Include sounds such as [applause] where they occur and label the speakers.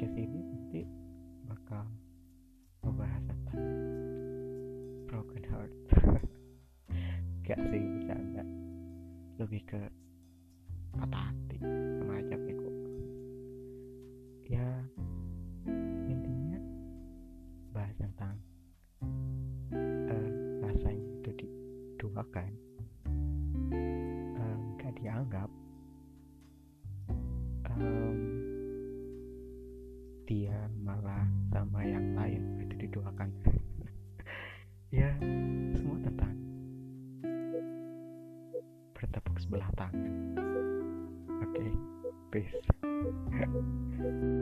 Speaker 1: podcast ini nanti bakal membahas tentang broken heart. [laughs] Gak sih bisa enggak lebih ke patah hati sama aja bego ya intinya bahas tentang uh, rasanya itu diduakan. Uh, gak dianggap. Uh, dia malah sama yang lain. Itu diduakan [laughs] ya semua tentang bertepuk sebelah tangan. Oke okay, peace [laughs]